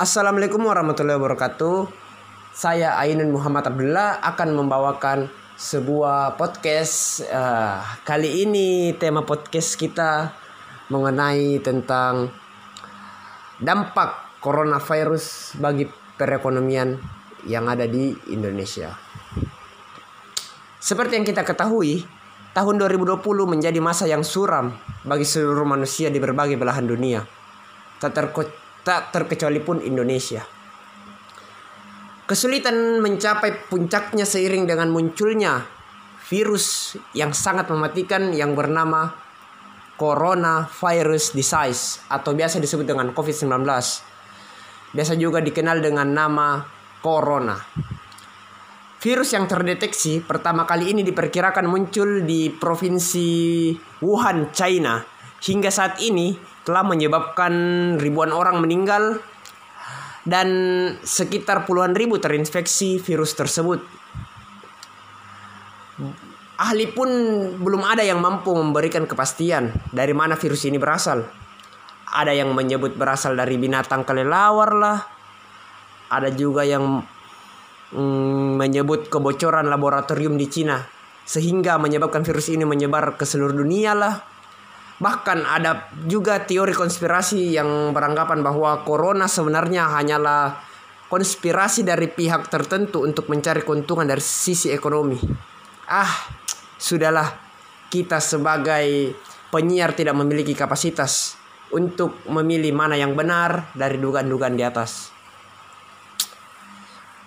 Assalamualaikum warahmatullahi wabarakatuh. Saya Ainun Muhammad Abdullah akan membawakan sebuah podcast. Uh, kali ini tema podcast kita mengenai tentang dampak coronavirus bagi perekonomian yang ada di Indonesia. Seperti yang kita ketahui, tahun 2020 menjadi masa yang suram bagi seluruh manusia di berbagai belahan dunia. Tak, tak terkecuali pun Indonesia. Kesulitan mencapai puncaknya seiring dengan munculnya virus yang sangat mematikan yang bernama coronavirus disease atau biasa disebut dengan COVID-19. Biasa juga dikenal dengan nama corona. Virus yang terdeteksi pertama kali ini diperkirakan muncul di provinsi Wuhan, China. Hingga saat ini telah menyebabkan ribuan orang meninggal dan sekitar puluhan ribu terinfeksi virus tersebut. Ahli pun belum ada yang mampu memberikan kepastian dari mana virus ini berasal. Ada yang menyebut berasal dari binatang kelelawar lah. Ada juga yang mm, menyebut kebocoran laboratorium di Cina sehingga menyebabkan virus ini menyebar ke seluruh dunia lah. Bahkan ada juga teori konspirasi yang beranggapan bahwa corona sebenarnya hanyalah konspirasi dari pihak tertentu untuk mencari keuntungan dari sisi ekonomi. Ah, sudahlah. Kita sebagai penyiar tidak memiliki kapasitas untuk memilih mana yang benar dari dugaan-dugaan di atas.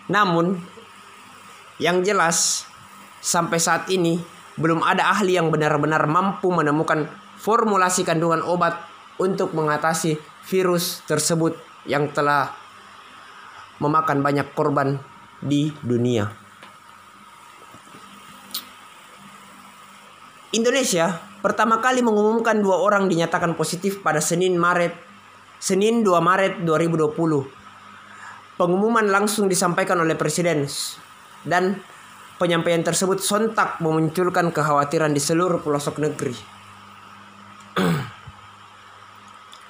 Namun, yang jelas sampai saat ini belum ada ahli yang benar-benar mampu menemukan formulasi kandungan obat untuk mengatasi virus tersebut yang telah memakan banyak korban di dunia. Indonesia pertama kali mengumumkan dua orang dinyatakan positif pada Senin Maret Senin 2 Maret 2020. Pengumuman langsung disampaikan oleh Presiden dan penyampaian tersebut sontak memunculkan kekhawatiran di seluruh pelosok negeri.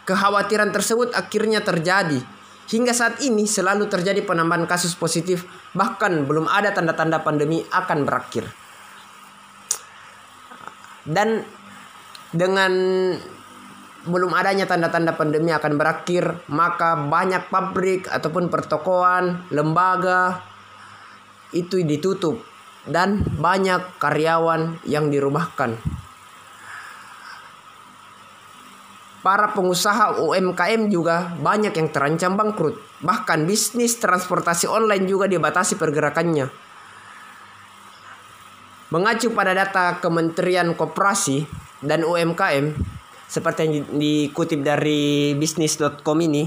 Kekhawatiran tersebut akhirnya terjadi. Hingga saat ini selalu terjadi penambahan kasus positif, bahkan belum ada tanda-tanda pandemi akan berakhir. Dan dengan belum adanya tanda-tanda pandemi akan berakhir, maka banyak pabrik ataupun pertokoan, lembaga itu ditutup dan banyak karyawan yang dirumahkan. Para pengusaha UMKM juga banyak yang terancam bangkrut. Bahkan bisnis transportasi online juga dibatasi pergerakannya. Mengacu pada data Kementerian Koperasi dan UMKM, seperti yang dikutip dari bisnis.com ini,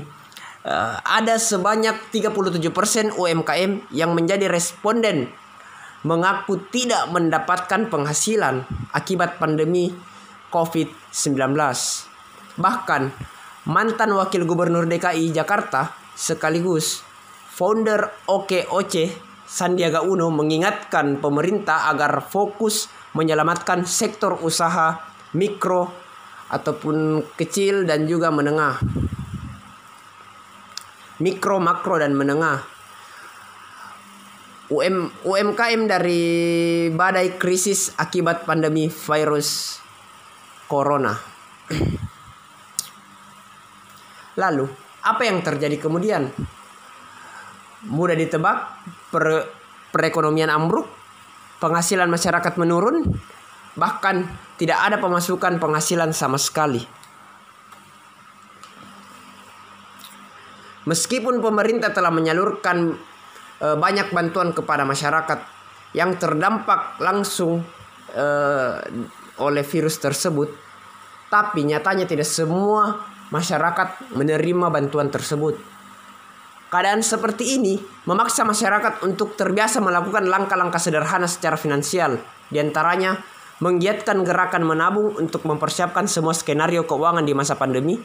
eh, ada sebanyak 37% UMKM yang menjadi responden mengaku tidak mendapatkan penghasilan akibat pandemi COVID-19. Bahkan mantan wakil gubernur DKI Jakarta sekaligus founder OKOC Sandiaga Uno mengingatkan pemerintah agar fokus menyelamatkan sektor usaha mikro ataupun kecil dan juga menengah. Mikro, makro dan menengah. UM, UMKM dari badai krisis akibat pandemi virus corona. Lalu, apa yang terjadi kemudian? Mudah ditebak, per, perekonomian ambruk, penghasilan masyarakat menurun, bahkan tidak ada pemasukan penghasilan sama sekali. Meskipun pemerintah telah menyalurkan e, banyak bantuan kepada masyarakat yang terdampak langsung e, oleh virus tersebut, tapi nyatanya tidak semua masyarakat menerima bantuan tersebut. Keadaan seperti ini memaksa masyarakat untuk terbiasa melakukan langkah-langkah sederhana secara finansial, di antaranya menggiatkan gerakan menabung untuk mempersiapkan semua skenario keuangan di masa pandemi.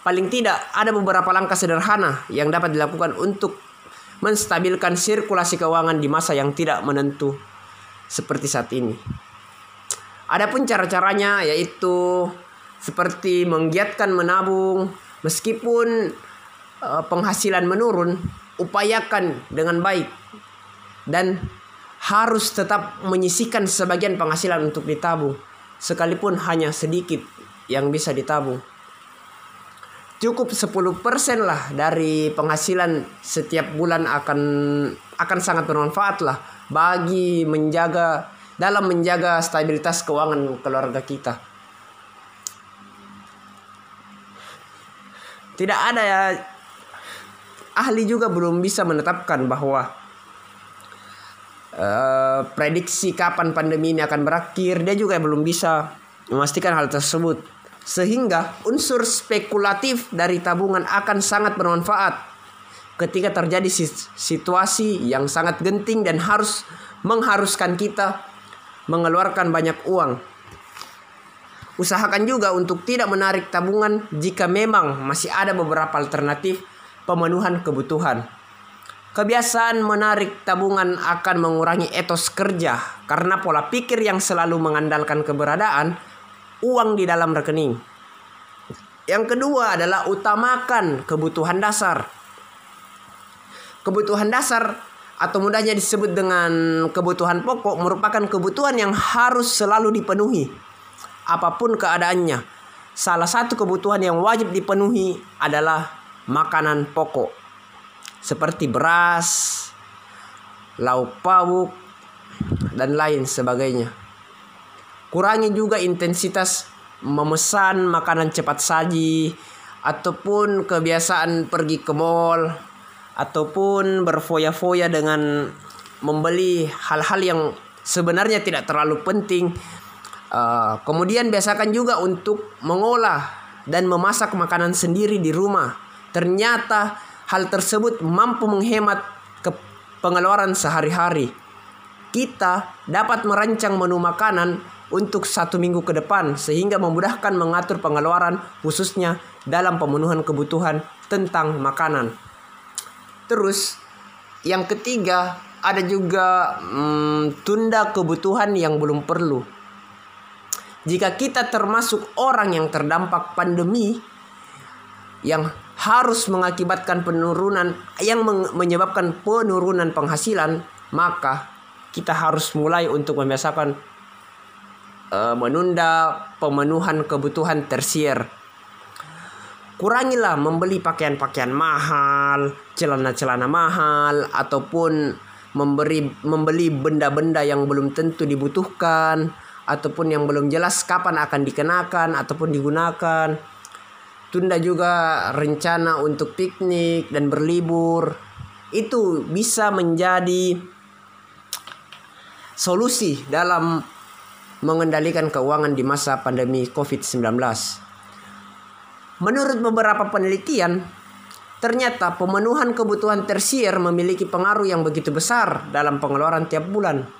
Paling tidak ada beberapa langkah sederhana yang dapat dilakukan untuk menstabilkan sirkulasi keuangan di masa yang tidak menentu seperti saat ini. Adapun cara-caranya yaitu seperti menggiatkan menabung meskipun uh, penghasilan menurun, upayakan dengan baik dan harus tetap menyisikan sebagian penghasilan untuk ditabung sekalipun hanya sedikit yang bisa ditabung cukup 10% lah dari penghasilan setiap bulan akan akan sangat bermanfaat lah bagi menjaga dalam menjaga stabilitas keuangan keluarga kita. Tidak ada ya ahli juga belum bisa menetapkan bahwa uh, prediksi kapan pandemi ini akan berakhir. Dia juga belum bisa memastikan hal tersebut. Sehingga unsur spekulatif dari tabungan akan sangat bermanfaat ketika terjadi situasi yang sangat genting dan harus mengharuskan kita mengeluarkan banyak uang. Usahakan juga untuk tidak menarik tabungan jika memang masih ada beberapa alternatif pemenuhan kebutuhan. Kebiasaan menarik tabungan akan mengurangi etos kerja karena pola pikir yang selalu mengandalkan keberadaan uang di dalam rekening. Yang kedua adalah utamakan kebutuhan dasar. Kebutuhan dasar atau mudahnya disebut dengan kebutuhan pokok merupakan kebutuhan yang harus selalu dipenuhi apa pun keadaannya. Salah satu kebutuhan yang wajib dipenuhi adalah makanan pokok seperti beras, lauk pauk, dan lain sebagainya. Kurangi juga intensitas memesan makanan cepat saji ataupun kebiasaan pergi ke mall ataupun berfoya-foya dengan membeli hal-hal yang sebenarnya tidak terlalu penting. Uh, kemudian biasakan juga untuk mengolah dan memasak makanan sendiri di rumah. Ternyata hal tersebut mampu menghemat ke pengeluaran sehari-hari. Kita dapat merancang menu makanan untuk satu minggu ke depan sehingga memudahkan mengatur pengeluaran khususnya dalam pemenuhan kebutuhan tentang makanan. Terus yang ketiga ada juga hmm, tunda kebutuhan yang belum perlu. Jika kita termasuk orang yang terdampak pandemi yang harus mengakibatkan penurunan yang menyebabkan penurunan penghasilan, maka kita harus mulai untuk membiasakan uh, menunda pemenuhan kebutuhan tersier. Kurangilah membeli pakaian-pakaian mahal, celana-celana mahal ataupun memberi membeli benda-benda yang belum tentu dibutuhkan ataupun yang belum jelas kapan akan dikenakan ataupun digunakan. Tunda juga rencana untuk piknik dan berlibur. Itu bisa menjadi solusi dalam mengendalikan keuangan di masa pandemi COVID-19. Menurut beberapa penelitian, ternyata pemenuhan kebutuhan tersier memiliki pengaruh yang begitu besar dalam pengeluaran tiap bulan.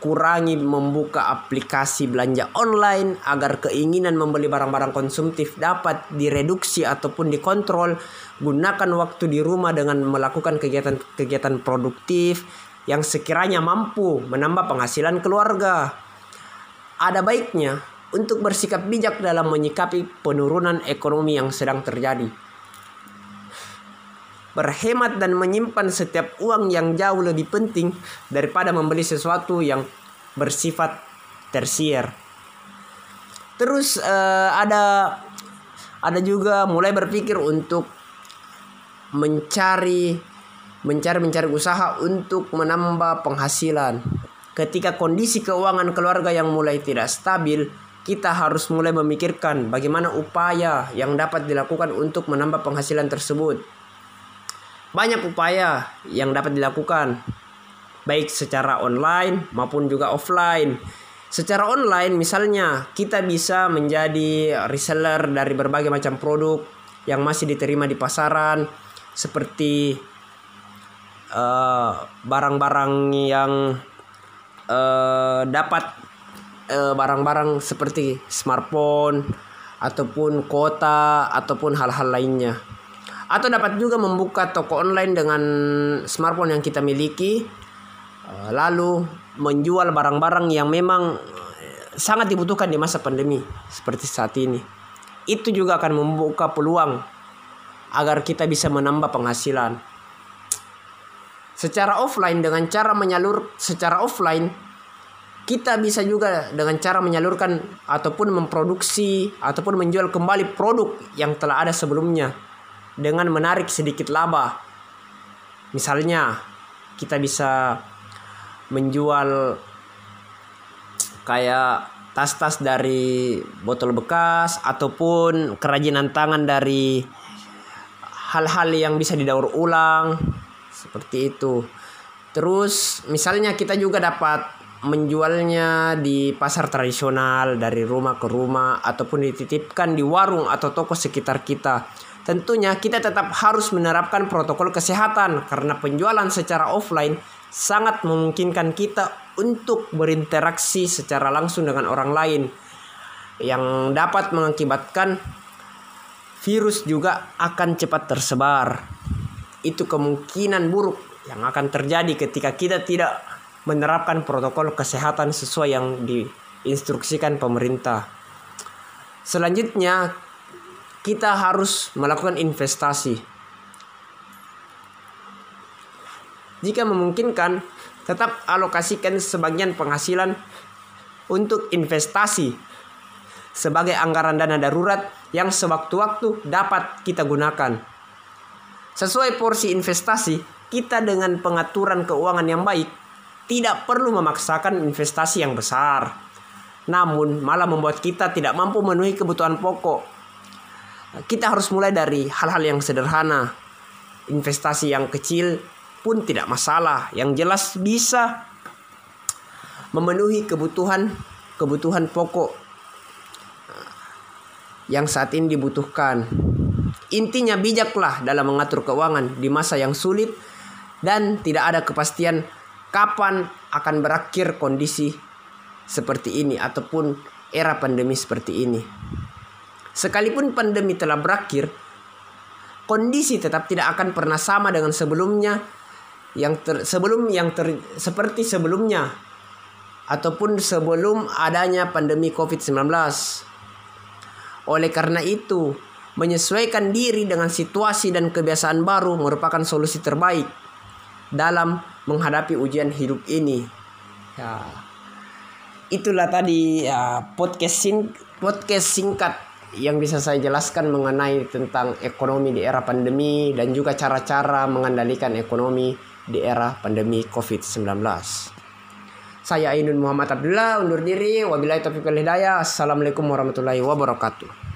Kurangi membuka aplikasi belanja online agar keinginan membeli barang-barang konsumtif dapat direduksi ataupun dikontrol. Gunakan waktu di rumah dengan melakukan kegiatan-kegiatan produktif yang sekiranya mampu menambah penghasilan keluarga. Ada baiknya untuk bersikap bijak dalam menyikapi penurunan ekonomi yang sedang terjadi. Berhemat dan menyimpan setiap uang yang jauh lebih penting daripada membeli sesuatu yang bersifat tersier. Terus uh, ada ada juga mulai berpikir untuk mencari mencari mencari usaha untuk menambah penghasilan. Ketika kondisi keuangan keluarga yang mulai tidak stabil, kita harus mulai memikirkan bagaimana upaya yang dapat dilakukan untuk menambah penghasilan tersebut. Banyak upaya yang dapat dilakukan, baik secara online maupun juga offline. Secara online, misalnya, kita bisa menjadi reseller dari berbagai macam produk yang masih diterima di pasaran, seperti Eh, barang-barang uh, yang uh, dapat barang barang-barang seperti smartphone ataupun kota ataupun hal-hal lainnya. Atau dapat juga membuka toko online dengan smartphone yang kita miliki uh, lalu menjual barang-barang yang memang sangat dibutuhkan di masa pandemi seperti saat ini. Itu juga akan membuka peluang agar kita bisa menambah penghasilan. Secara offline dengan cara menyalur secara offline kita bisa juga dengan cara menyalurkan ataupun memproduksi ataupun menjual kembali produk yang telah ada sebelumnya dengan menarik sedikit laba. Misalnya kita bisa menjual kayak tas-tas dari botol bekas ataupun kerajinan tangan dari hal-hal yang bisa didaur ulang seperti itu. Terus misalnya kita juga dapat menjualnya di pasar tradisional dari rumah ke rumah ataupun dititipkan di warung atau toko sekitar kita. Tentunya kita tetap harus menerapkan protokol kesehatan karena penjualan secara offline sangat memungkinkan kita untuk berinteraksi secara langsung dengan orang lain yang dapat mengakibatkan virus juga akan cepat tersebar. Itu kemungkinan buruk yang akan terjadi ketika kita tidak menerapkan protokol kesehatan sesuai yang diinstruksikan pemerintah. Selanjutnya, kita harus melakukan investasi. Jika memungkinkan, tetap alokasikan sebagian penghasilan untuk investasi sebagai anggaran dana darurat yang sewaktu-waktu dapat kita gunakan. Sesuai porsi investasi, kita dengan pengaturan keuangan yang baik tidak perlu memaksakan investasi yang besar. Namun malah membuat kita tidak mampu memenuhi kebutuhan pokok. Kita harus mulai dari hal-hal yang sederhana. Investasi yang kecil pun tidak masalah. Yang jelas bisa memenuhi kebutuhan kebutuhan pokok yang saat ini dibutuhkan. Intinya bijaklah dalam mengatur keuangan di masa yang sulit dan tidak ada kepastian kapan akan berakhir kondisi seperti ini ataupun era pandemi seperti ini. Sekalipun pandemi telah berakhir, kondisi tetap tidak akan pernah sama dengan sebelumnya yang ter, sebelum yang ter, seperti sebelumnya ataupun sebelum adanya pandemi Covid-19. Oleh karena itu, menyesuaikan diri dengan situasi dan kebiasaan baru merupakan solusi terbaik dalam menghadapi ujian hidup ini. Ya. Itulah tadi ya, podcast sing podcast singkat yang bisa saya jelaskan mengenai tentang ekonomi di era pandemi dan juga cara-cara mengendalikan ekonomi di era pandemi COVID-19. Saya Ainun Muhammad Abdullah undur diri. Wabillahi taufiq wal hidayah. Assalamualaikum warahmatullahi wabarakatuh.